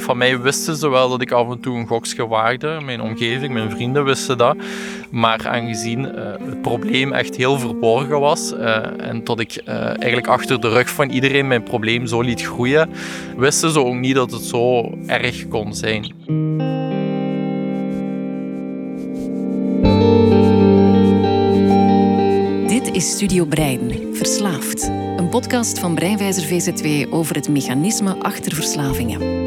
van mij wisten ze wel dat ik af en toe een gokje waagde. Mijn omgeving, mijn vrienden wisten dat. Maar aangezien uh, het probleem echt heel verborgen was uh, en tot ik uh, eigenlijk achter de rug van iedereen mijn probleem zo liet groeien, wisten ze ook niet dat het zo erg kon zijn. Dit is Studio Brein, Verslaafd. Een podcast van Breinwijzer VZW over het mechanisme achter verslavingen.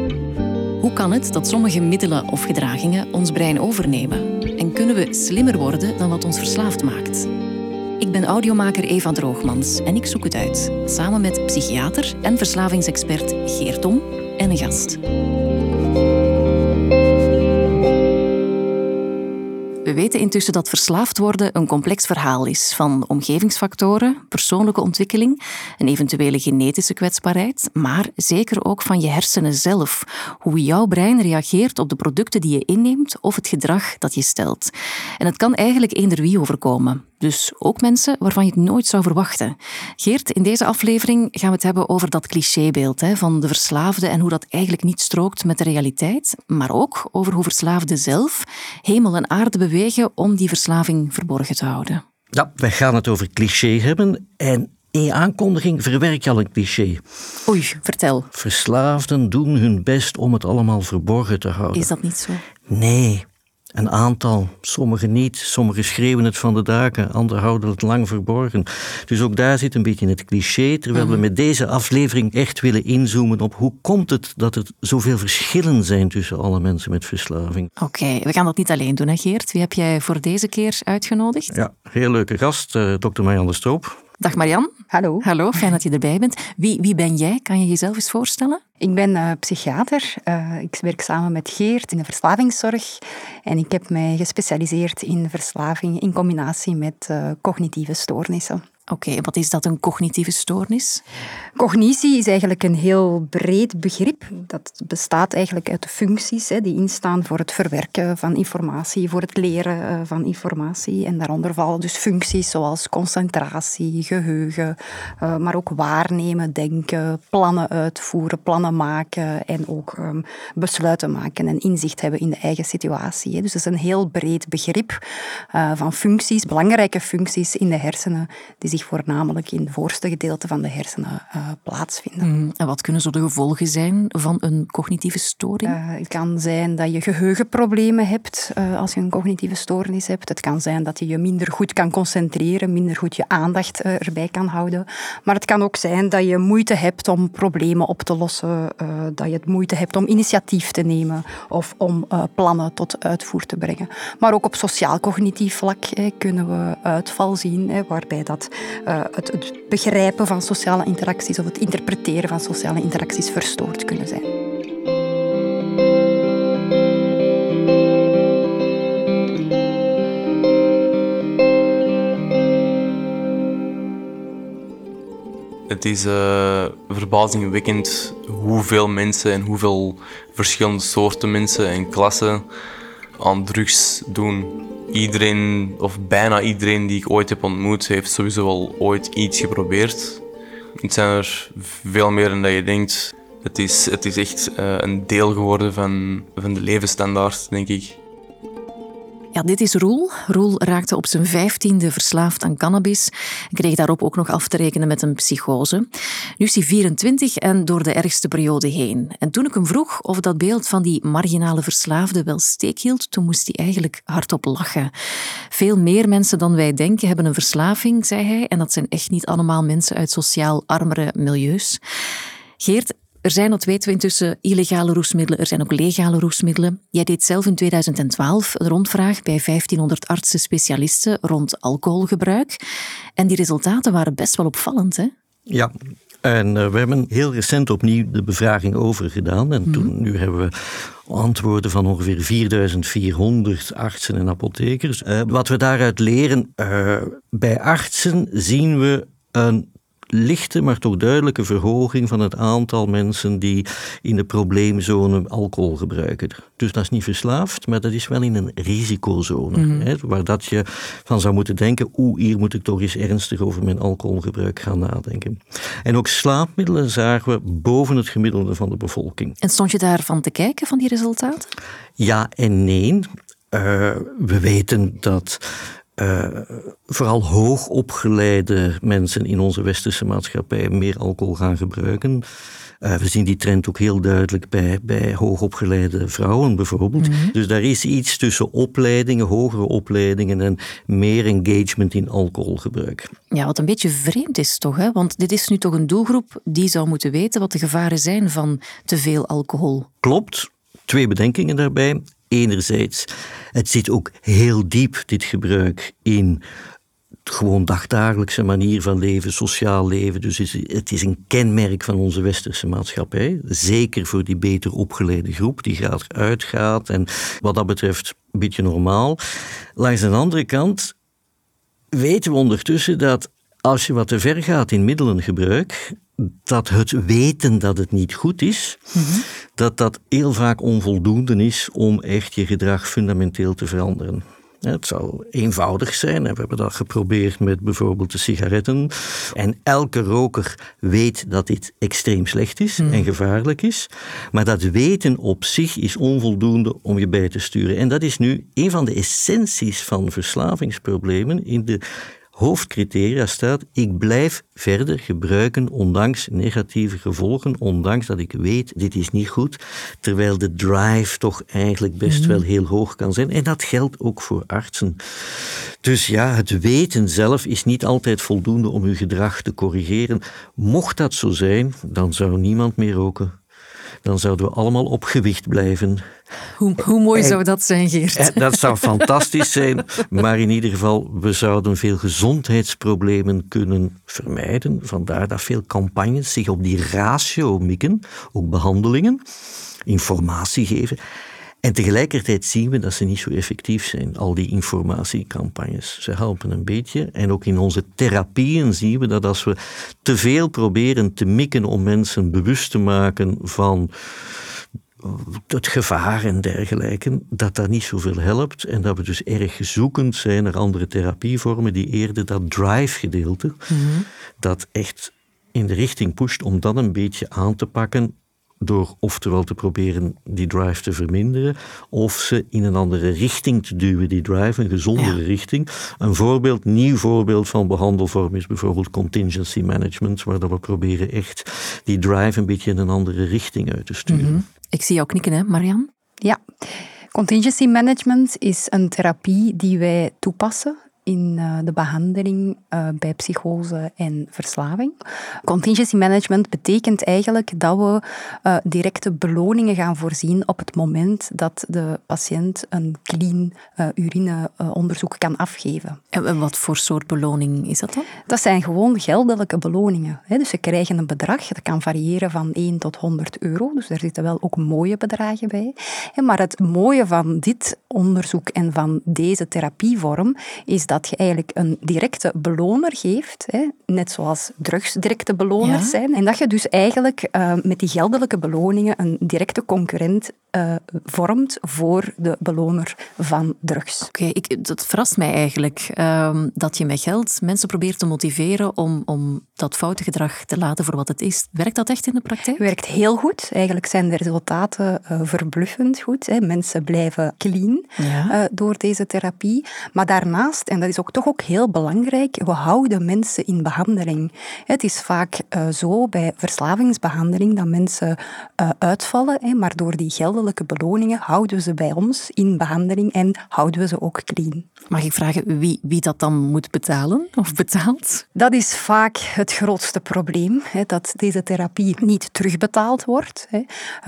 Hoe kan het dat sommige middelen of gedragingen ons brein overnemen? En kunnen we slimmer worden dan wat ons verslaafd maakt? Ik ben audiomaker Eva Droogmans en ik zoek het uit, samen met psychiater en verslavingsexpert Geert Tom en een gast. We weten intussen dat verslaafd worden een complex verhaal is van omgevingsfactoren, persoonlijke ontwikkeling, een eventuele genetische kwetsbaarheid, maar zeker ook van je hersenen zelf, hoe jouw brein reageert op de producten die je inneemt of het gedrag dat je stelt. En het kan eigenlijk eender wie overkomen. Dus ook mensen waarvan je het nooit zou verwachten. Geert, in deze aflevering gaan we het hebben over dat clichébeeld hè, van de verslaafde en hoe dat eigenlijk niet strookt met de realiteit, maar ook over hoe verslaafden zelf hemel en aarde bewegen om die verslaving verborgen te houden. Ja, wij gaan het over cliché hebben en in je aankondiging verwerk je al een cliché. Oei, vertel. Verslaafden doen hun best om het allemaal verborgen te houden. Is dat niet zo? Nee, een aantal, sommigen niet. Sommigen schreeuwen het van de daken, anderen houden het lang verborgen. Dus ook daar zit een beetje het cliché, terwijl we mhm. met deze aflevering echt willen inzoomen op hoe komt het dat er zoveel verschillen zijn tussen alle mensen met verslaving. Oké, we gaan dat niet alleen doen, hè Geert? Wie heb jij voor deze keer uitgenodigd? Ja, heel leuke gast, uh, dokter Marianne de Stroop. Dag Marian. Hallo. Hallo, fijn dat je erbij bent. Wie, wie ben jij? Kan je jezelf eens voorstellen? Ik ben uh, psychiater. Uh, ik werk samen met Geert in de verslavingszorg. En ik heb mij gespecialiseerd in verslaving in combinatie met uh, cognitieve stoornissen. Oké, wat is dat, een cognitieve stoornis? Cognitie is eigenlijk een heel breed begrip. Dat bestaat eigenlijk uit functies hè, die instaan voor het verwerken van informatie, voor het leren uh, van informatie. En daaronder vallen dus functies zoals concentratie, geheugen, uh, maar ook waarnemen, denken, plannen uitvoeren, plannen maken en ook um, besluiten maken en inzicht hebben in de eigen situatie. Dus dat is een heel breed begrip uh, van functies, belangrijke functies in de hersenen die zich voornamelijk in het voorste gedeelte van de hersenen uh, plaatsvinden. Mm, en wat kunnen zo de gevolgen zijn van een cognitieve storing? Uh, het kan zijn dat je geheugenproblemen hebt uh, als je een cognitieve stoornis hebt. Het kan zijn dat je je minder goed kan concentreren, minder goed je aandacht erbij kan houden. Maar het kan ook zijn dat je moeite hebt om problemen op te lossen, dat je het moeite hebt om initiatief te nemen of om plannen tot uitvoer te brengen. Maar ook op sociaal-cognitief vlak kunnen we uitval zien, waarbij dat het, het begrijpen van sociale interacties of het interpreteren van sociale interacties verstoord kunnen zijn. Het is uh, verbazingwekkend hoeveel mensen en hoeveel verschillende soorten mensen en klassen aan drugs doen iedereen, of bijna iedereen die ik ooit heb ontmoet, heeft sowieso wel ooit iets geprobeerd. Het zijn er veel meer dan je denkt. Het is, het is echt uh, een deel geworden van, van de levensstandaard, denk ik. Ja, dit is Roel. Roel raakte op zijn vijftiende verslaafd aan cannabis kreeg daarop ook nog af te rekenen met een psychose. Nu is hij 24 en door de ergste periode heen. En toen ik hem vroeg of dat beeld van die marginale verslaafde wel steek hield, toen moest hij eigenlijk hardop lachen. Veel meer mensen dan wij denken hebben een verslaving, zei hij, en dat zijn echt niet allemaal mensen uit sociaal armere milieus. Geert, er zijn, dat weten we intussen, illegale roesmiddelen. Er zijn ook legale roesmiddelen. Jij deed zelf in 2012 een rondvraag bij 1500 artsen-specialisten rond alcoholgebruik. En die resultaten waren best wel opvallend, hè? Ja, en uh, we hebben heel recent opnieuw de bevraging overgedaan. En toen, mhm. nu hebben we antwoorden van ongeveer 4400 artsen en apothekers. Uh, wat we daaruit leren, uh, bij artsen zien we een lichte, maar toch duidelijke verhoging van het aantal mensen die in de probleemzone alcohol gebruiken. Dus dat is niet verslaafd, maar dat is wel in een risicozone. Mhm. hè, waar dat je van zou moeten denken, oeh, hier moet ik toch eens ernstig over mijn alcoholgebruik gaan nadenken. En ook slaapmiddelen zagen we boven het gemiddelde van de bevolking. En stond je daarvan te kijken, van die resultaten? Ja en nee. Uh, we weten dat uh, vooral hoogopgeleide mensen in onze westerse maatschappij meer alcohol gaan gebruiken. Uh, we zien die trend ook heel duidelijk bij, bij hoogopgeleide vrouwen bijvoorbeeld. Mhm. Dus daar is iets tussen opleidingen, hogere opleidingen en meer engagement in alcoholgebruik. Ja, wat een beetje vreemd is toch, hè? want dit is nu toch een doelgroep die zou moeten weten wat de gevaren zijn van te veel alcohol. Klopt. Twee bedenkingen daarbij. Enerzijds, het zit ook heel diep, dit gebruik, in gewoon dagdagelijkse manier van leven, sociaal leven. Dus het is een kenmerk van onze westerse maatschappij. Zeker voor die beter opgeleide groep, die gaat uitgaat en wat dat betreft een beetje normaal. Langs de andere kant weten we ondertussen dat als je wat te ver gaat in middelengebruik, dat het weten dat het niet goed is, mhm. dat dat heel vaak onvoldoende is om echt je gedrag fundamenteel te veranderen. Het zou eenvoudig zijn. We hebben dat geprobeerd met bijvoorbeeld de sigaretten. En elke roker weet dat dit extreem slecht is mhm. en gevaarlijk is. Maar dat weten op zich is onvoldoende om je bij te sturen. En dat is nu een van de essenties van verslavingsproblemen in de hoofdcriteria staat: ik blijf verder gebruiken ondanks negatieve gevolgen, ondanks dat ik weet dit is niet goed, terwijl de drive toch eigenlijk best mhm. wel heel hoog kan zijn. En dat geldt ook voor artsen. Dus ja, het weten zelf is niet altijd voldoende om uw gedrag te corrigeren. Mocht dat zo zijn, dan zou niemand meer roken dan zouden we allemaal op gewicht blijven. Hoe, hoe mooi zou dat zijn, Geert? Dat zou fantastisch zijn, maar in ieder geval, we zouden veel gezondheidsproblemen kunnen vermijden. Vandaar dat veel campagnes zich op die ratio mikken, ook behandelingen, informatie geven. En tegelijkertijd zien we dat ze niet zo effectief zijn, al die informatiecampagnes. Ze helpen een beetje. En ook in onze therapieën zien we dat als we te veel proberen te mikken om mensen bewust te maken van het gevaar en dergelijke, dat dat niet zoveel helpt en dat we dus erg zoekend zijn naar andere therapievormen die eerder dat drive-gedeelte, mhm. dat echt in de richting pusht om dat een beetje aan te pakken door oftewel te proberen die drive te verminderen, of ze in een andere richting te duwen, die drive, een gezondere richting. Een voorbeeld, nieuw voorbeeld van behandelvorm is bijvoorbeeld contingency management, waar we proberen echt die drive een beetje in een andere richting uit te sturen. Mhm. Ik zie jou knikken, hè, Marian? Ja. Contingency management is een therapie die wij toepassen in eh, de behandeling eh, bij psychose en verslaving. Contingency management betekent eigenlijk dat we uh, directe beloningen gaan voorzien op het moment dat de patiënt een clean urineonderzoek kan afgeven. En wat voor soort beloning is dat dan? Dat zijn gewoon geldelijke beloningen. Dus ze krijgen een bedrag, dat kan variëren van 1 tot 100 euro, dus daar zitten wel ook mooie bedragen bij. Maar het mooie van dit onderzoek en van deze therapievorm is dat dat je eigenlijk een directe beloner geeft, hè, net zoals drugs directe beloners zijn, en dat je dus eigenlijk uh, met die geldelijke beloningen een directe concurrent uh, vormt voor de beloner van drugs. Oké, okay, dat verrast mij eigenlijk um, dat je met geld mensen probeert te motiveren om, om dat foute gedrag te laten voor wat het is. Werkt dat echt in de praktijk? Werkt heel goed. Eigenlijk zijn de resultaten uh, verbluffend goed. Hè. Mensen blijven clean ja. door deze therapie. Maar daarnaast, en dat is ook toch ook heel belangrijk, we houden mensen in behandeling. Het is vaak zo bij verslavingsbehandeling dat mensen uitvallen, hè, maar door die beloningen houden we ze bij ons in behandeling en houden we ze ook clean. Mag ik vragen wie, wie dat dan moet betalen of betaalt? Dat is vaak het grootste probleem, hè, dat deze therapie niet terugbetaald wordt. Hè.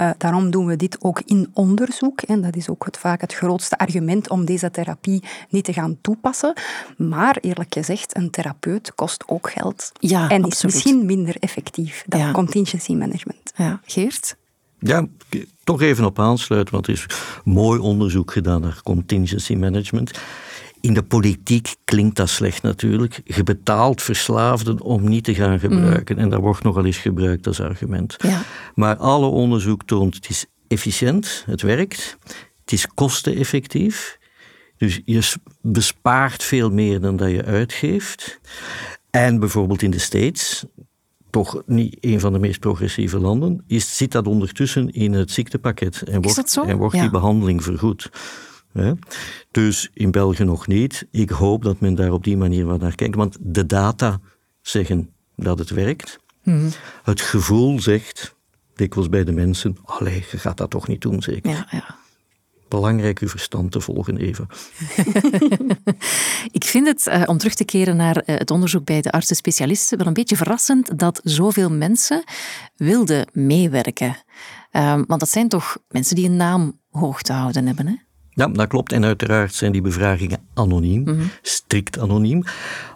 Uh, daarom doen we dit ook in onderzoek. En dat is ook het, vaak het grootste argument om deze therapie niet te gaan toepassen. Maar eerlijk gezegd, een therapeut kost ook geld. Ja, en absoluut. is misschien minder effectief dan contingency management. Ja, Geert? Ja, toch even op aansluiten, want er is mooi onderzoek gedaan naar contingency management. In de politiek klinkt dat slecht natuurlijk. Je betaalt verslaafden om niet te gaan gebruiken. En dat wordt nogal eens gebruikt als argument. Ja. Maar alle onderzoek toont, het is efficiënt, het werkt. Het is kosteneffectief. Dus je bespaart veel meer dan dat je uitgeeft. En bijvoorbeeld in de States, toch niet een van de meest progressieve landen, is, zit dat ondertussen in het ziektepakket en wordt, en wordt die behandeling vergoed. Dus in België nog niet. Ik hoop dat men daar op die manier wat naar kijkt, want de data zeggen dat het werkt. Mhm. Het gevoel zegt, dikwijls bij de mensen, allee, je gaat dat toch niet doen zeker. Ja, ja belangrijk uw verstand te volgen, even. ik vind het, uh, om terug te keren naar uh, het onderzoek bij de artsen-specialisten, wel een beetje verrassend dat zoveel mensen wilden meewerken. Uh, want dat zijn toch mensen die een naam hoog te houden hebben, hè? Ja, dat klopt. En uiteraard zijn die bevragingen anoniem, mm -hmm. strikt anoniem.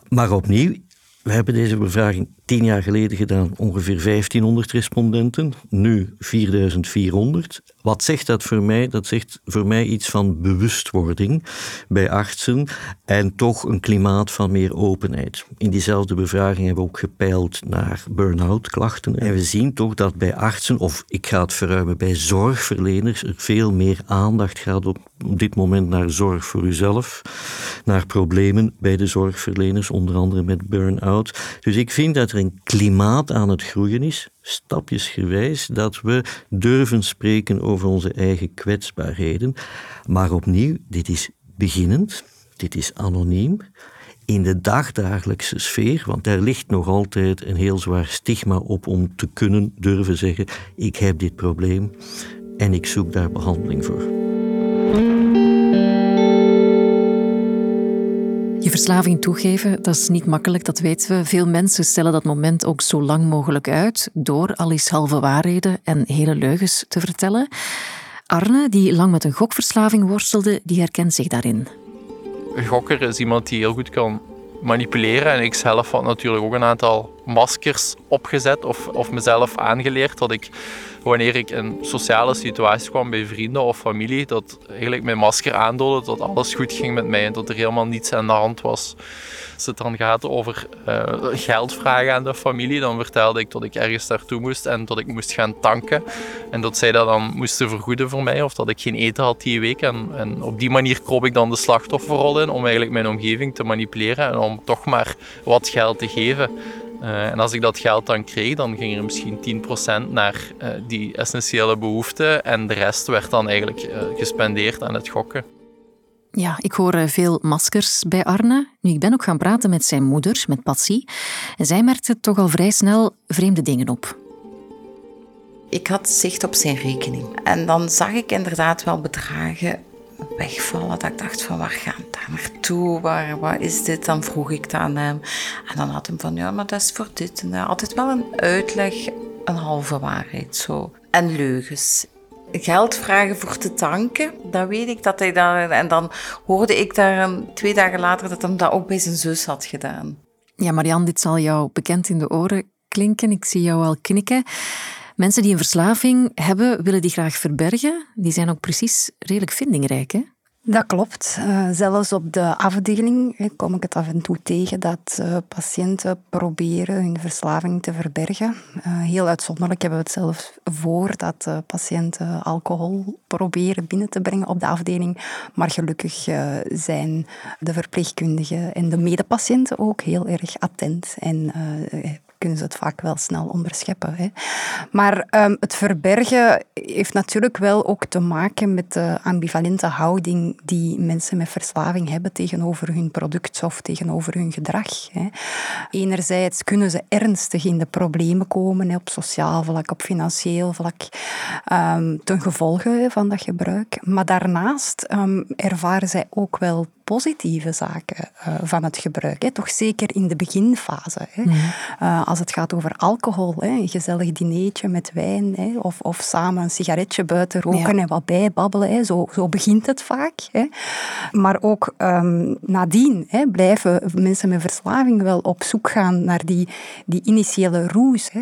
Maar opnieuw, we hebben deze bevraging tien jaar geleden gedaan, ongeveer 1500 respondenten, nu 4400. Wat zegt dat voor mij? Dat zegt voor mij iets van bewustwording bij artsen en toch een klimaat van meer openheid. In diezelfde bevraging hebben we ook gepeild naar burn-out klachten. En we zien toch dat bij artsen, of ik ga het verruimen, bij zorgverleners er veel meer aandacht gaat op, op dit moment naar zorg voor uzelf, naar problemen bij de zorgverleners, onder andere met burn-out. Dus ik vind dat er een klimaat aan het groeien is, stapjesgewijs, dat we durven spreken over onze eigen kwetsbaarheden. Maar opnieuw, dit is beginnend, dit is anoniem. In de dagdagelijkse sfeer, want daar ligt nog altijd een heel zwaar stigma op om te kunnen durven zeggen: ik heb dit probleem en ik zoek daar behandeling voor. Je verslaving toegeven, dat is niet makkelijk, dat weten we. Veel mensen stellen dat moment ook zo lang mogelijk uit door al eens halve waarheden en hele leugens te vertellen. Arne, die lang met een gokverslaving worstelde, die herkent zich daarin. Een gokker is iemand die heel goed kan manipuleren. En ik zelf had natuurlijk ook een aantal maskers opgezet of, of mezelf aangeleerd dat ik wanneer ik in sociale situaties kwam bij vrienden of familie, dat eigenlijk mijn masker aandoelde dat alles goed ging met mij en dat er helemaal niets aan de hand was. Als het dan gaat over uh, geld vragen aan de familie, dan vertelde ik dat ik ergens naartoe moest en dat ik moest gaan tanken. En dat zij dat dan moesten vergoeden voor mij of dat ik geen eten had die week. En, en op die manier kroop ik dan de slachtofferrol in om eigenlijk mijn omgeving te manipuleren en om toch maar wat geld te geven. Uh, en als ik dat geld dan kreeg, dan ging er misschien 10% naar uh, die essentiële behoeften en de rest werd dan eigenlijk uh, gespendeerd aan het gokken. Ja, ik hoor veel maskers bij Arne. Nu, ik ben ook gaan praten met zijn moeder, met Patsy. En zij merkte toch al vrij snel vreemde dingen op. Ik had zicht op zijn rekening. En dan zag ik inderdaad wel bedragen wegvallen. Dat ik dacht van waar gaat daar naartoe? Waar, wat is dit? Dan vroeg ik dat aan hem. En dan had hij van ja, maar dat is voor dit. En altijd wel een uitleg, een halve waarheid zo. En leugens. Geld vragen voor te tanken, dat weet ik dat hij daar. En dan hoorde ik daar een, twee dagen later dat hij dat ook bij zijn zus had gedaan. Ja, Marianne, dit zal jou bekend in de oren klinken. Ik zie jou al knikken. Mensen die een verslaving hebben, willen die graag verbergen. Die zijn ook precies redelijk vindingrijk? Dat klopt. Uh, zelfs op de afdeling kom ik het af en toe tegen dat uh, patiënten proberen hun verslaving te verbergen. Uh, heel uitzonderlijk hebben we het zelfs voor dat patiënten alcohol proberen binnen te brengen op de afdeling. Maar gelukkig zijn de verpleegkundigen en de medepatiënten ook heel erg attent en kunnen ze het vaak wel snel onderscheppen. Hè. Maar um, het verbergen heeft natuurlijk wel ook te maken met de ambivalente houding die mensen met verslaving hebben tegenover hun product of tegenover hun gedrag. Hè. Enerzijds kunnen ze ernstig in de problemen komen hè, op sociaal vlak, op financieel vlak, um, ten gevolge van dat gebruik. Maar daarnaast um, ervaren zij ook wel positieve zaken uh, van het gebruik. Hè. Toch zeker in de beginfase. Hè. Uh, als het gaat over alcohol, hè, een gezellig dineetje met wijn hè, of, of samen een sigaretje buiten roken en wat bijbabbelen. Hè, zo, zo begint het vaak. Hè. Maar ook um, nadien hè, blijven mensen met verslaving wel op zoek gaan naar die, die initiële roes. Hè,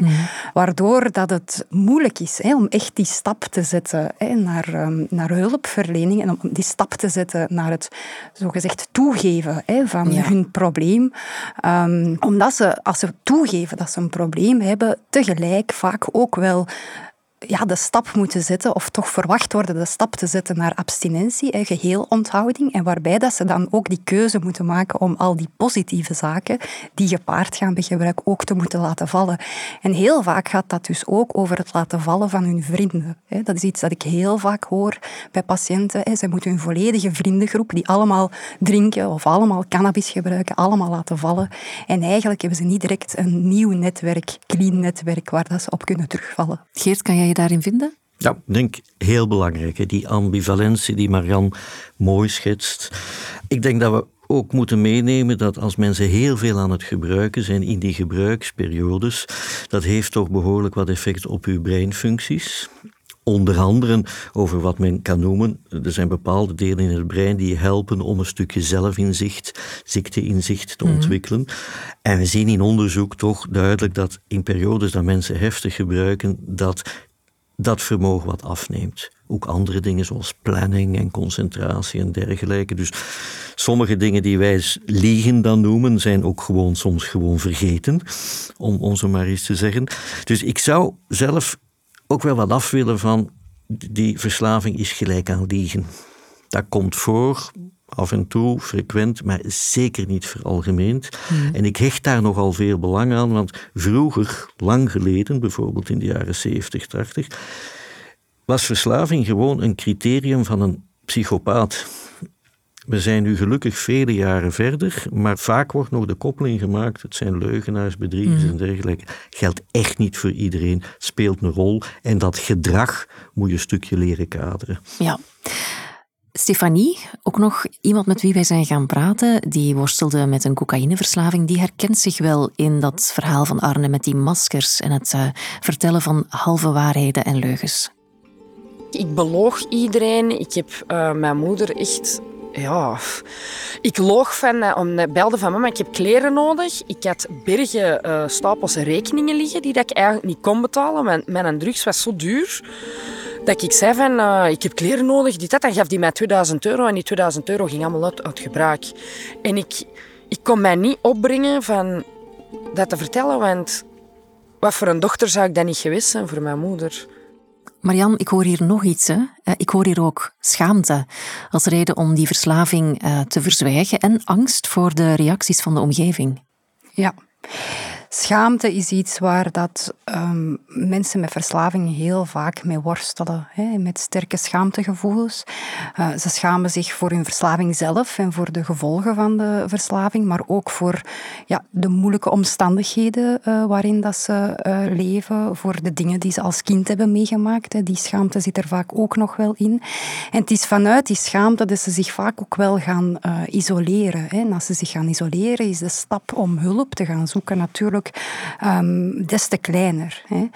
Waardoor dat het moeilijk is hè, om echt die stap te zetten hè, naar, um, naar hulpverlening en om die stap te zetten naar het zogezegd toegeven hè, van hun probleem. Um, omdat ze, als ze toegeven dat ze een probleem hebben, tegelijk vaak ook wel ja, de stap moeten zetten, of toch verwacht worden de stap te zetten naar abstinentie, geheel geheelonthouding, en waarbij dat ze dan ook die keuze moeten maken om al die positieve zaken die gepaard gaan bij gebruik ook te moeten laten vallen. En heel vaak gaat dat dus ook over het laten vallen van hun vrienden. Dat is iets dat ik heel vaak hoor bij patiënten. Ze moeten hun volledige vriendengroep, die allemaal drinken of allemaal cannabis gebruiken, allemaal laten vallen. En eigenlijk hebben ze niet direct een nieuw netwerk, clean netwerk, waar dat ze op kunnen terugvallen. Geert, kan jij je daarin vinden? Ja, ik denk heel belangrijk. Die ambivalentie die Marian mooi schetst. Ik denk dat we ook moeten meenemen dat als mensen heel veel aan het gebruiken zijn in die gebruiksperiodes, dat heeft toch behoorlijk wat effect op uw breinfuncties. Onder andere over wat men kan noemen, er zijn bepaalde delen in het brein die helpen om een stukje zelfinzicht, ziekteinzicht te mhm. ontwikkelen. En we zien in onderzoek toch duidelijk dat in periodes dat mensen heftig gebruiken, dat dat vermogen wat afneemt. Ook andere dingen zoals planning en concentratie en dergelijke. Dus sommige dingen die wij liegen dan noemen, zijn ook gewoon soms gewoon vergeten, om, zo maar eens te zeggen. Dus ik zou zelf ook wel wat af willen van die verslaving is gelijk aan liegen. Dat komt voor, af en toe, frequent, maar zeker niet veralgemeend. Hmm. En ik hecht daar nogal veel belang aan, want vroeger, lang geleden, bijvoorbeeld in de jaren 70, 80, was verslaving gewoon een criterium van een psychopaat. We zijn nu gelukkig vele jaren verder, maar vaak wordt nog de koppeling gemaakt. Het zijn leugenaars, bedriegers hmm. en dergelijke. Geldt echt niet voor iedereen, speelt een rol. En dat gedrag moet je een stukje leren kaderen. Ja. Stefanie, ook nog iemand met wie wij zijn gaan praten, die worstelde met een cocaïneverslaving, die herkent zich wel in dat verhaal van Arne met die maskers en het uh, vertellen van halve waarheden en leugens. Ik beloog iedereen. Ik heb uh, mijn moeder echt ja, ik loog van, eh, om, belde van mama, ik heb kleren nodig. Ik had bergen uh, stapels rekeningen liggen die dat ik eigenlijk niet kon betalen. Mijn, mijn drugs was zo duur dat ik zei van, ik heb kleren nodig, dat. Dan gaf die mij 2000 euro en die 2000 euro ging allemaal uit, uit gebruik. En ik, ik kon mij niet opbrengen van dat te vertellen, want wat voor een dochter zou ik dat niet geweest zijn voor mijn moeder. Marian, ik hoor hier nog iets. Hè? Eh, ik hoor hier ook schaamte als reden om die verslaving eh, te verzwijgen en angst voor de reacties van de omgeving. Ja. Schaamte is iets waar dat, um, mensen met verslaving heel vaak mee worstelen. Hè, met sterke schaamtegevoelens. Uh, ze schamen zich voor hun verslaving zelf en voor de gevolgen van de verslaving, maar ook voor ja, de moeilijke omstandigheden uh, waarin dat ze uh, leven, voor de dingen die ze als kind hebben meegemaakt. Hè. Die schaamte zit er vaak ook nog wel in. En het is vanuit die schaamte dat ze zich vaak ook wel gaan isoleren. Hè. En als ze zich gaan isoleren, is de stap om hulp te gaan zoeken natuurlijk um, des te kleiner. Hè.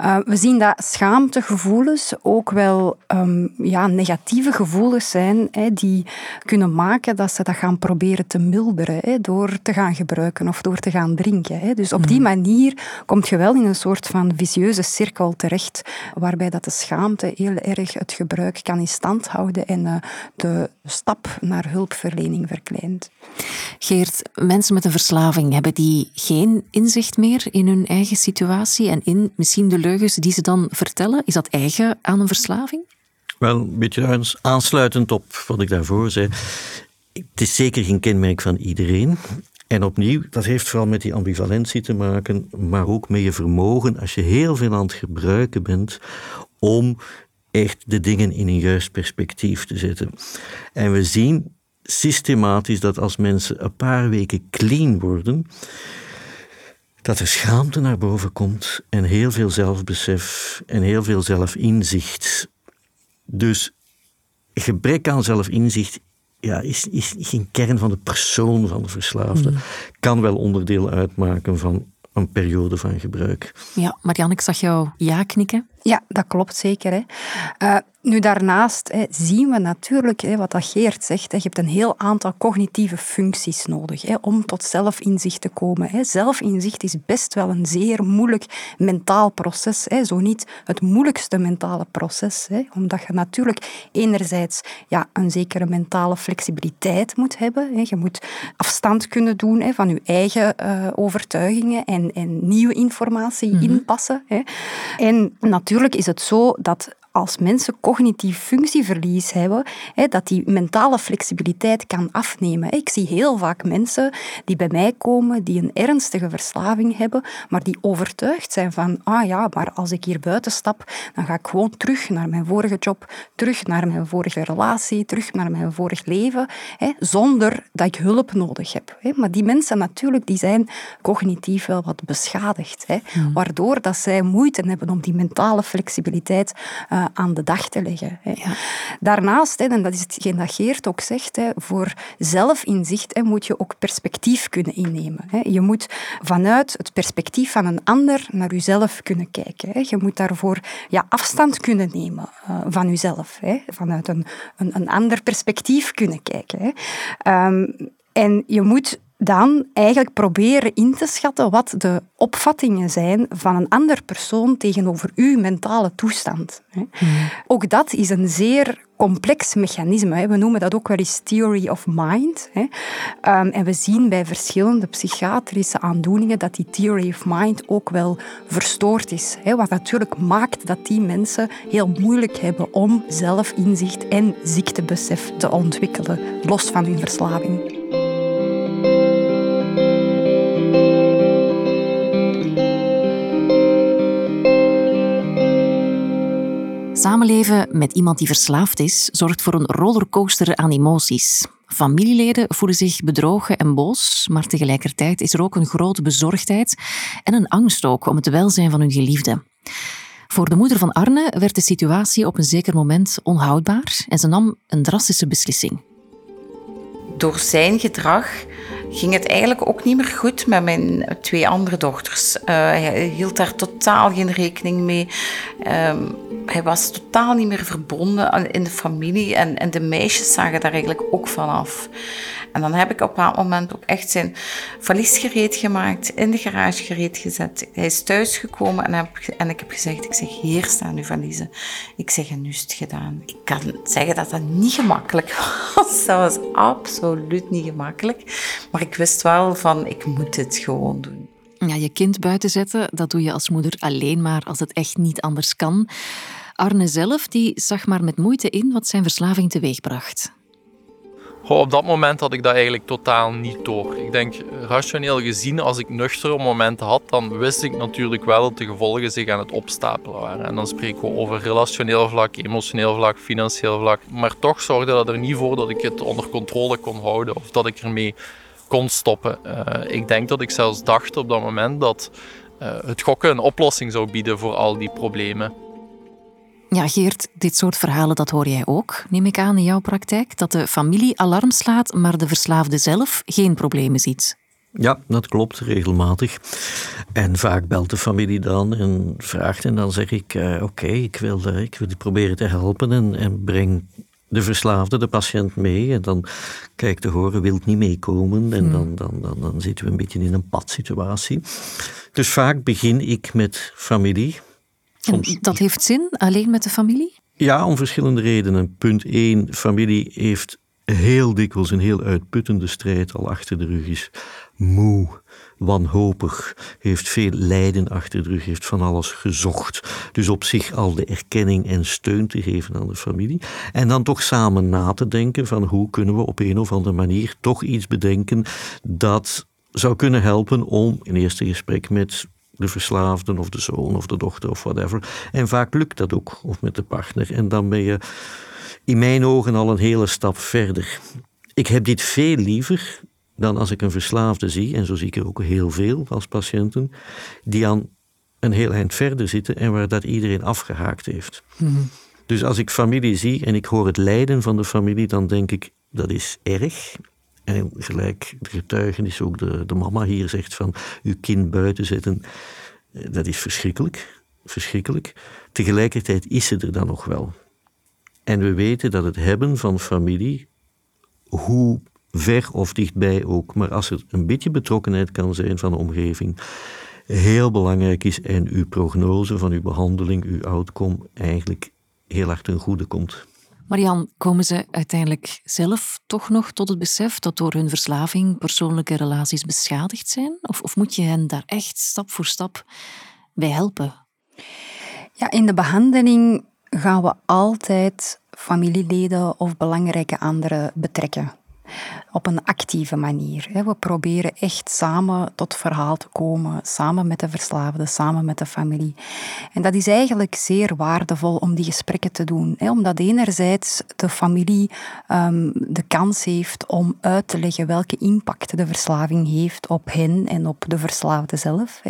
Uh, we zien dat schaamtegevoelens ook wel um, ja, negatieve gevoelens zijn hè, die kunnen maken dat ze dat gaan proberen te milderen hè, door te gaan gebruiken of door te gaan drinken. Hè. Dus op die mhm. manier komt je wel in een soort van vicieuze cirkel terecht waarbij dat de schaamte heel erg het gebruik kan in stand houden en uh, de stap naar hulpverlening verkleint. Geert, mensen met een verslaving hebben die geen inzicht meer in hun eigen situatie en in misschien de leugens die ze dan vertellen? Is dat eigen aan een verslaving? Wel, een beetje aansluitend op wat ik daarvoor zei. Het is zeker geen kenmerk van iedereen. En opnieuw, dat heeft vooral met die ambivalentie te maken, maar ook met je vermogen, als je heel veel aan het gebruiken bent, om echt de dingen in een juist perspectief te zetten. En we zien systematisch dat als mensen een paar weken clean worden, dat er schaamte naar boven komt en heel veel zelfbesef en heel veel zelfinzicht. Dus gebrek aan zelfinzicht ja, is, is geen kern van de persoon van de verslaafde. Mm. Kan wel onderdeel uitmaken van een periode van gebruik. Ja, Marianne, ik zag jou ja knikken. Ja, dat klopt zeker. Hè. Uh, nu daarnaast hè, zien we natuurlijk, hè, wat dat Geert zegt, hè, je hebt een heel aantal cognitieve functies nodig hè, om tot zelfinzicht te komen. Hè. Zelfinzicht is best wel een zeer moeilijk mentaal proces, hè, zo niet het moeilijkste mentale proces, hè, omdat je natuurlijk enerzijds ja, een zekere mentale flexibiliteit moet hebben. Hè. Je moet afstand kunnen doen hè, van je eigen uh, overtuigingen en, en nieuwe informatie mm -hmm. inpassen. Hè. En natuurlijk is het zo dat als mensen cognitief functieverlies hebben, dat die mentale flexibiliteit kan afnemen. Ik zie heel vaak mensen die bij mij komen, die een ernstige verslaving hebben, maar die overtuigd zijn van, ah ja, maar als ik hier buiten stap, dan ga ik gewoon terug naar mijn vorige job, terug naar mijn vorige relatie, terug naar mijn vorig leven, zonder dat ik hulp nodig heb. Maar die mensen natuurlijk, die zijn cognitief wel wat beschadigd, hmm. waardoor dat zij moeite hebben om die mentale flexibiliteit uh, aan de dag te leggen. Ja. Daarnaast, en dat is hetgeen dat Geert ook zegt, voor zelfinzicht moet je ook perspectief kunnen innemen. Je moet vanuit het perspectief van een ander naar jezelf kunnen kijken. Je moet daarvoor ja, afstand kunnen nemen eh, van jezelf. Vanuit een, een, een ander perspectief kunnen kijken. Ehm, en je moet dan eigenlijk proberen in te schatten wat de opvattingen zijn van een ander persoon tegenover uw mentale toestand. Hmm. Ook dat is een zeer complex mechanisme. We noemen dat ook wel eens theory of mind. Ehm, en we zien bij verschillende psychiatrische aandoeningen dat die theory of mind ook wel verstoord is. Wat natuurlijk maakt dat die mensen heel moeilijk hebben om zelfinzicht en ziektebesef te ontwikkelen, los van hun verslaving. Samenleven met iemand die verslaafd is zorgt voor een rollercoaster aan emoties. Familieleden voelen zich bedrogen en boos, maar tegelijkertijd is er ook een grote bezorgdheid en een angst ook om het welzijn van hun geliefde. Voor de moeder van Arne werd de situatie op een zeker moment onhoudbaar en ze nam een drastische beslissing. Door zijn gedrag ging het eigenlijk ook niet meer goed met mijn twee andere dochters. Uh, hij hield daar totaal geen rekening mee. Uh, hij was totaal niet meer verbonden in de familie en, en de meisjes zagen daar eigenlijk ook van af. En dan heb ik op dat moment ook echt zijn valies gereed gemaakt, in de garage gereed gezet. Hij is thuisgekomen en, en ik heb gezegd, ik zeg, hier staan uw valiezen. Ik zeg, en nu is het gedaan. Ik kan zeggen dat dat niet gemakkelijk was. Dat was absoluut niet gemakkelijk. Maar ik wist wel van, ik moet dit gewoon doen. Ja, je kind buiten zetten, dat doe je als moeder alleen maar als het echt niet anders kan. Arne zelf die zag maar met moeite in wat zijn verslaving teweegbracht. Op dat moment had ik dat eigenlijk totaal niet door. Ik denk, rationeel gezien, als ik nuchtere momenten had, dan wist ik natuurlijk wel dat de gevolgen zich aan het opstapelen waren. En dan spreken we over relationeel vlak, emotioneel vlak, financieel vlak. Maar toch zorgde dat er niet voor dat ik het onder controle kon houden of dat ik ermee kon stoppen. Uh, ik denk dat ik zelfs dacht op dat moment dat uh, het gokken een oplossing zou bieden voor al die problemen. Ja, Geert, dit soort verhalen dat hoor jij ook, neem ik aan in jouw praktijk, dat de familie alarm slaat, maar de verslaafde zelf geen problemen ziet. Ja, dat klopt, regelmatig. En vaak belt de familie dan en vraagt en dan zeg ik, uh, oké, ik, wil, uh, ik wil proberen te helpen en, en breng de verslaafde, de patiënt mee. En dan kijk te horen, wil niet meekomen. En hmm. dan, dan, dan, dan zitten we een beetje in een padsituatie. Dus vaak begin ik met familie. Soms... dat heeft zin, alleen met de familie? Ja, om verschillende redenen. Punt 1, familie heeft heel dikwijls een heel uitputtende strijd al achter de rug is. Moe, wanhopig, heeft veel lijden achter de rug, heeft van alles gezocht. Dus op zich al de erkenning en steun te geven aan de familie. En dan toch samen na te denken van hoe kunnen we op een of andere manier toch iets bedenken dat zou kunnen helpen om in eerste gesprek met de verslaafde of de zoon of de dochter of whatever. En vaak lukt dat ook, of met de partner. En dan ben je in mijn ogen al een hele stap verder. Ik heb dit veel liever dan als ik een verslaafde zie, en zo zie ik er ook heel veel als patiënten, die aan een heel eind verder zitten en waar dat iedereen afgehaakt heeft. Mhm. Dus als ik familie zie en ik hoor het lijden van de familie, dan denk ik dat is erg. En gelijk de getuigenis, ook de, de mama hier zegt van uw kind buiten zetten, eh, dat is verschrikkelijk. Verschrikkelijk. Tegelijkertijd is ze er dan nog wel. En we weten dat het hebben van familie, hoe ver of dichtbij ook, maar als er een beetje betrokkenheid kan zijn van de omgeving, heel belangrijk is en uw prognose van uw behandeling, uw outcome, eigenlijk heel hard ten goede komt. Marian, komen ze uiteindelijk zelf toch nog tot het besef dat door hun verslaving persoonlijke relaties beschadigd zijn? Of, of moet je hen daar echt stap voor stap bij helpen? Ja, in de behandeling gaan we altijd familieleden of belangrijke anderen betrekken op een actieve manier. We proberen echt samen tot verhaal te komen, samen met de verslaafde, samen met de familie. En dat is eigenlijk zeer waardevol om die gesprekken te doen, omdat enerzijds de familie ehm, de kans heeft om uit te leggen welke impact de verslaving heeft op hen en op de verslaafde zelf.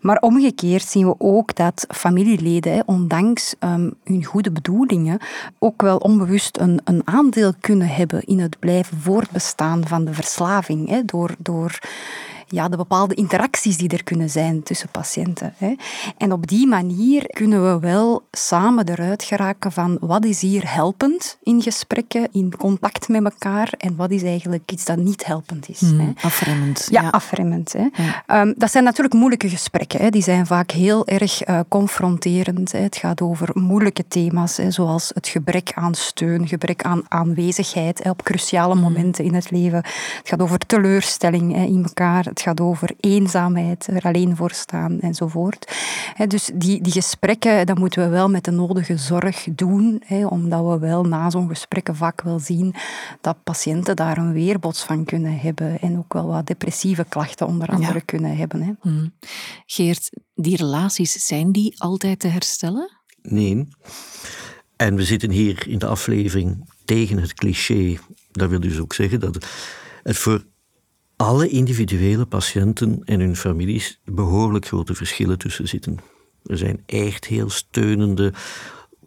Maar omgekeerd zien we ook dat familieleden, ondanks um, hun goede bedoelingen, ook wel onbewust een, een aandeel kunnen hebben in het blijven voortbestaan van de verslaving. Hè, door, door ja, de bepaalde interacties die er kunnen zijn tussen patiënten. Hè. En op die manier kunnen we wel samen eruit geraken van wat is hier helpend in gesprekken, in contact met elkaar en wat is eigenlijk iets dat niet helpend is. Hmm, hè. Afremmend. Ja, afremmend. Hè. Ehm, dat zijn natuurlijk moeilijke gesprekken. Hè. Die zijn vaak heel erg uh, confronterend. Hè. Het gaat over moeilijke thema's, hè, zoals het gebrek aan steun, gebrek aan aanwezigheid op cruciale Hmm. momenten in het leven. Het gaat over teleurstelling hè, in elkaar. Het gaat over eenzaamheid, er alleen voor staan enzovoort. dus die, die gesprekken, dat moeten we wel met de nodige zorg doen, omdat we wel na zo'n gesprekken vaak wel zien dat patiënten daar een weerbots van kunnen hebben en ook wel wat depressieve klachten onder andere Ja. kunnen hebben. Hè. Hmm. Geert, die relaties, zijn die altijd te herstellen? Nee. En we zitten hier in de aflevering tegen het cliché. Dat wil dus ook zeggen dat het voor alle individuele patiënten en hun families behoorlijk grote verschillen tussen zitten. Er zijn echt heel steunende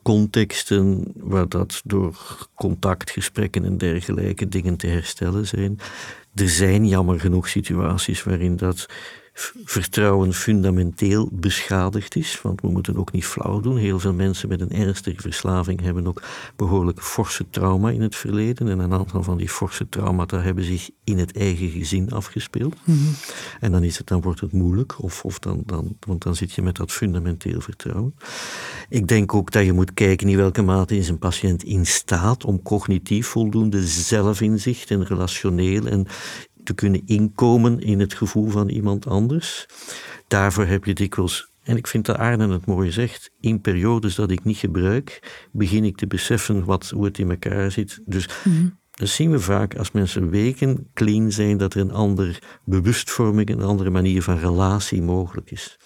contexten waar dat door contactgesprekken en dergelijke dingen te herstellen zijn. Er zijn jammer genoeg situaties waarin dat vertrouwen fundamenteel beschadigd is. Want we moeten ook niet flauw doen. Heel veel mensen met een ernstige verslaving hebben ook behoorlijk forse trauma in het verleden. En een aantal van die forse traumata hebben zich in het eigen gezin afgespeeld. En dan, is het, dan wordt het moeilijk, of, of dan, dan, want dan zit je met dat fundamenteel vertrouwen. Ik denk ook dat je moet kijken in welke mate is een patiënt in staat om cognitief voldoende zelfinzicht en relationeel en te kunnen inkomen in het gevoel van iemand anders. Daarvoor heb je dikwijls, en ik vind dat Arne het mooi zegt, in periodes dat ik niet gebruik, begin ik te beseffen wat, hoe het in elkaar zit. Dus dat zien we vaak als mensen weken clean zijn, dat er een andere bewustvorming, een andere manier van relatie mogelijk is.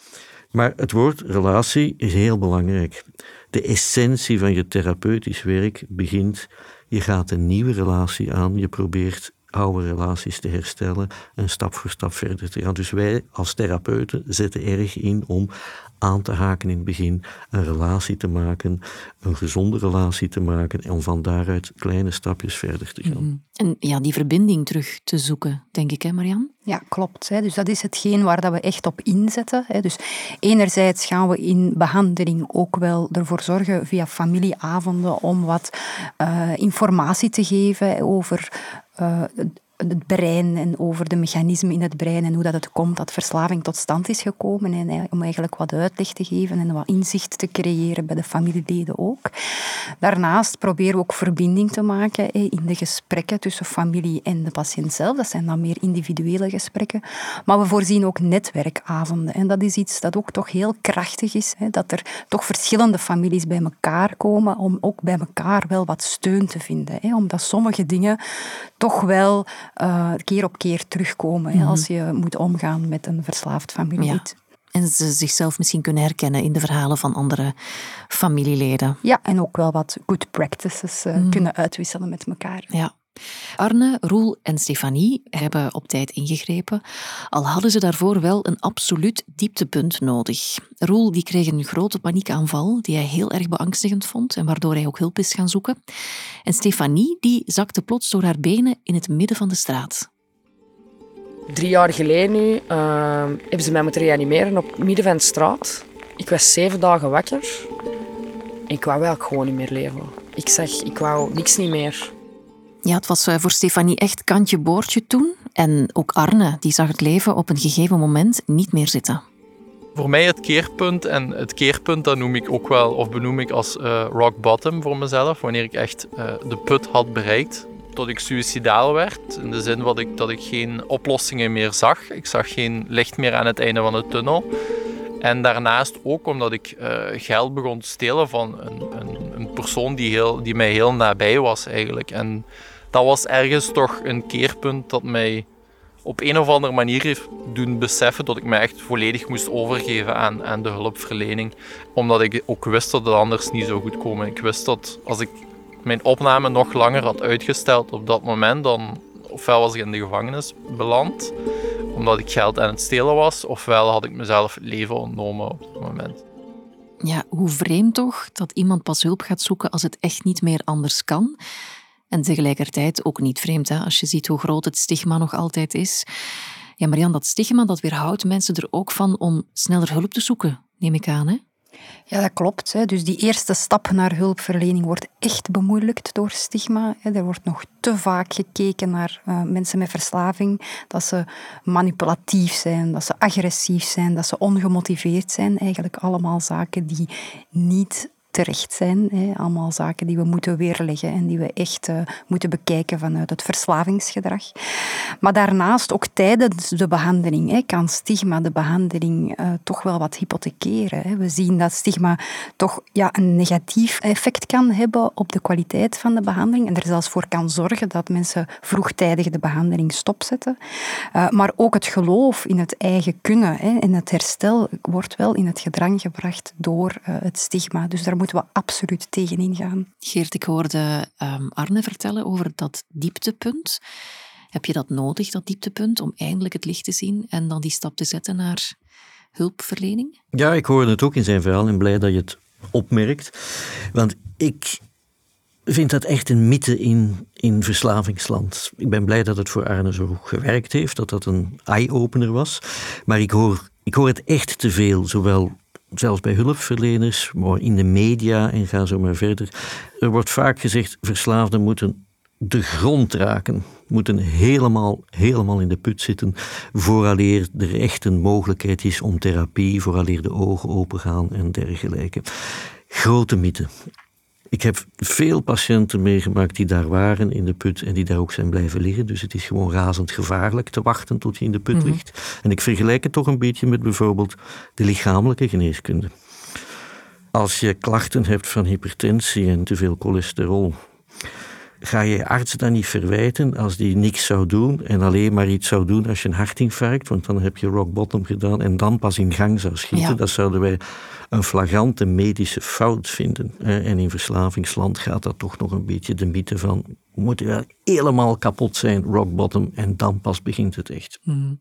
Maar het woord relatie is heel belangrijk. De essentie van je therapeutisch werk begint, je gaat een nieuwe relatie aan, je probeert oude relaties te herstellen en stap voor stap verder te gaan. Dus wij als therapeuten zetten erg in om aan te haken in het begin, een relatie te maken, een gezonde relatie te maken en om van daaruit kleine stapjes verder te gaan. En ja, die verbinding terug te zoeken, denk ik, hè, Marian? Ja, klopt. Hè. Dus dat is hetgeen waar dat we echt op inzetten. Hè. Dus enerzijds gaan we in behandeling ook wel ervoor zorgen via familieavonden om wat uh, informatie te geven over uh, het brein en over de mechanismen in het brein en hoe dat het komt dat verslaving tot stand is gekomen. En om eigenlijk wat uitleg te geven en wat inzicht te creëren bij de familieleden ook. Daarnaast proberen we ook verbinding te maken in de gesprekken tussen familie en de patiënt zelf. Dat zijn dan meer individuele gesprekken. Maar we voorzien ook netwerkavonden. En dat is iets dat ook toch heel krachtig is. Dat er toch verschillende families bij elkaar komen om ook bij elkaar wel wat steun te vinden. Omdat sommige dingen toch wel uh, keer op keer terugkomen mm -hmm. als je moet omgaan met een verslaafd familielid. Ja. En ze zichzelf misschien kunnen herkennen in de verhalen van andere familieleden. Ja, en ook wel wat good practices uh, mm. kunnen uitwisselen met elkaar. Ja. Arne, Roel en Stefanie hebben op tijd ingegrepen, al hadden ze daarvoor wel een absoluut dieptepunt nodig. Roel die kreeg een grote paniekaanval die hij heel erg beangstigend vond en waardoor hij ook hulp is gaan zoeken. En Stefanie die zakte plots door haar benen in het midden van de straat. Drie jaar geleden nu uh, hebben ze mij moeten reanimeren op het midden van de straat. Ik was zeven dagen wakker. Ik wou wel gewoon niet meer leven. Ik zeg, ik wou niks niet meer. Ja, het was eh, voor Stefanie echt kantje boordje toen. En ook Arne, die zag het leven op een gegeven moment niet meer zitten. Voor mij het keerpunt, en het keerpunt dat noem ik ook wel, of benoem ik als uh, rock bottom voor mezelf, wanneer ik echt uh, de put had bereikt, tot ik suicidaal werd. In de zin dat ik, dat ik geen oplossingen meer zag. Ik zag geen licht meer aan het einde van de tunnel. En daarnaast ook omdat ik geld begon te stelen van een, een, een, persoon die, heel, die mij heel nabij was eigenlijk. En dat was ergens toch een keerpunt dat mij op een of andere manier heeft doen beseffen dat ik me echt volledig moest overgeven aan, aan de hulpverlening. Omdat ik ook wist dat het anders niet zou goed komen. Ik wist dat als ik mijn opname nog langer had uitgesteld op dat moment, dan ofwel was ik in de gevangenis beland, omdat ik geld aan het stelen was, ofwel had ik mezelf het leven ontnomen op dat moment. Ja, hoe vreemd toch dat iemand pas hulp gaat zoeken als het echt niet meer anders kan. En tegelijkertijd ook niet vreemd, hè, als je ziet hoe groot het stigma nog altijd is. Ja, Marian, dat stigma dat weerhoudt mensen er ook van om sneller hulp te zoeken, neem ik aan. Hè? Ja, dat klopt. Dus die eerste stap naar hulpverlening wordt echt bemoeilijkt door stigma. Er wordt nog te vaak gekeken naar uh, mensen met verslaving, dat ze manipulatief zijn, dat ze agressief zijn, dat ze ongemotiveerd zijn. Eigenlijk allemaal zaken die niet terecht zijn. Allemaal zaken die we moeten weerleggen en die we echt uh, moeten bekijken vanuit het verslavingsgedrag. Maar daarnaast, ook tijdens de behandeling, kan stigma de behandeling uh, toch wel wat hypothekeren. We zien dat stigma toch ja, een negatief effect kan hebben op de kwaliteit van de behandeling en er zelfs voor kan zorgen dat mensen vroegtijdig de behandeling stopzetten. Uh, maar ook het geloof in het eigen kunnen en het herstel wordt wel in het gedrang gebracht door het stigma. Dus daar moet moeten we absoluut tegenin gaan. Geert, ik hoorde um, Arne vertellen over dat dieptepunt. Heb je dat nodig, dat dieptepunt, om eindelijk het licht te zien en dan die stap te zetten naar hulpverlening? Ja, ik hoorde het ook in zijn verhaal en blij dat je het opmerkt. Want ik vind dat echt een mythe in, in verslavingsland. Ik ben blij dat het voor Arne zo gewerkt heeft, dat dat een eye-opener was. Maar ik hoor, ik hoor het echt te veel, zowel zelfs bij hulpverleners, maar in de media en ga zo maar verder. Er wordt vaak gezegd, verslaafden moeten de grond raken, moeten helemaal, helemaal in de put zitten, vooraleer er echt een mogelijkheid is om therapie, vooraleer de ogen opengaan en dergelijke. Grote mythe. Ik heb veel patiënten meegemaakt die daar waren in de put en die daar ook zijn blijven liggen. Dus het is gewoon razend gevaarlijk te wachten tot je in de put mhm. ligt. En ik vergelijk het toch een beetje met bijvoorbeeld de lichamelijke geneeskunde. Als je klachten hebt van hypertensie en te veel cholesterol, ga je je arts dan niet verwijten als die niks zou doen en alleen maar iets zou doen als je een hartinfarct, want dan heb je rock bottom gedaan en dan pas in gang zou schieten. Dat zouden wij een flagrante medische fout vinden. En in verslavingsland gaat dat toch nog een beetje de mythe van moet wel helemaal kapot zijn, rock bottom, en dan pas begint het echt. Mm.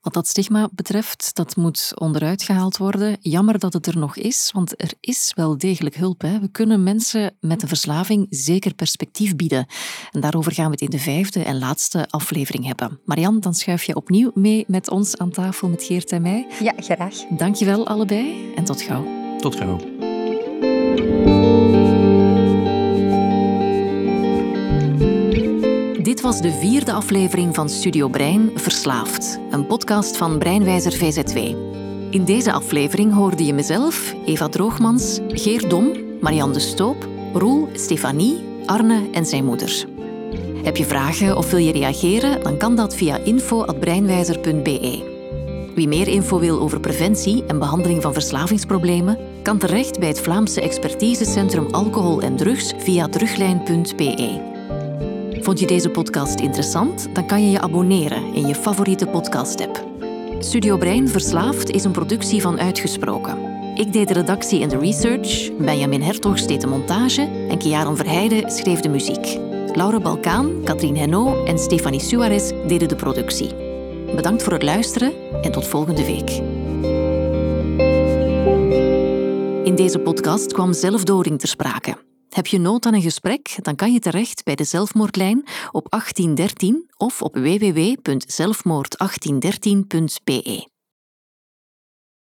Wat dat stigma betreft, dat moet onderuit gehaald worden. Jammer dat het er nog is, want er is wel degelijk hulp. Hè. We kunnen mensen met een verslaving zeker perspectief bieden. En daarover gaan we het in de vijfde en laatste aflevering hebben. Marian, dan schuif je opnieuw mee met ons aan tafel met Geert en mij. Ja, graag. Dankjewel allebei en tot gauw. Tot gauw. Dit was de vierde aflevering van Studio Brein Verslaafd, een podcast van Breinwijzer VZW. In deze aflevering hoorde je mezelf, Eva Droogmans, Geert Dom, Marianne de Stoop, Roel, Stefanie, Arne en zijn moeder. Heb je vragen of wil je reageren, dan kan dat via info.breinwijzer.be. Wie meer info wil over preventie en behandeling van verslavingsproblemen, kan terecht bij het Vlaamse expertisecentrum alcohol en drugs via druglijn.be. Vond je deze podcast interessant? Dan kan je je abonneren in je favoriete podcast-app. Studio Brein Verslaafd is een productie van Uitgesproken. Ik deed de redactie en de research, Benjamin Hertog deed de montage en Kiaran Verheijden schreef de muziek. Laura Balkaan, Katrien Henno en Stefanie Suarez deden de productie. Bedankt voor het luisteren en tot volgende week. In deze podcast kwam zelfdoding ter sprake. Heb je nood aan een gesprek? Dan kan je terecht bij de zelfmoordlijn op 1813 of op www.zelfmoord1813.be.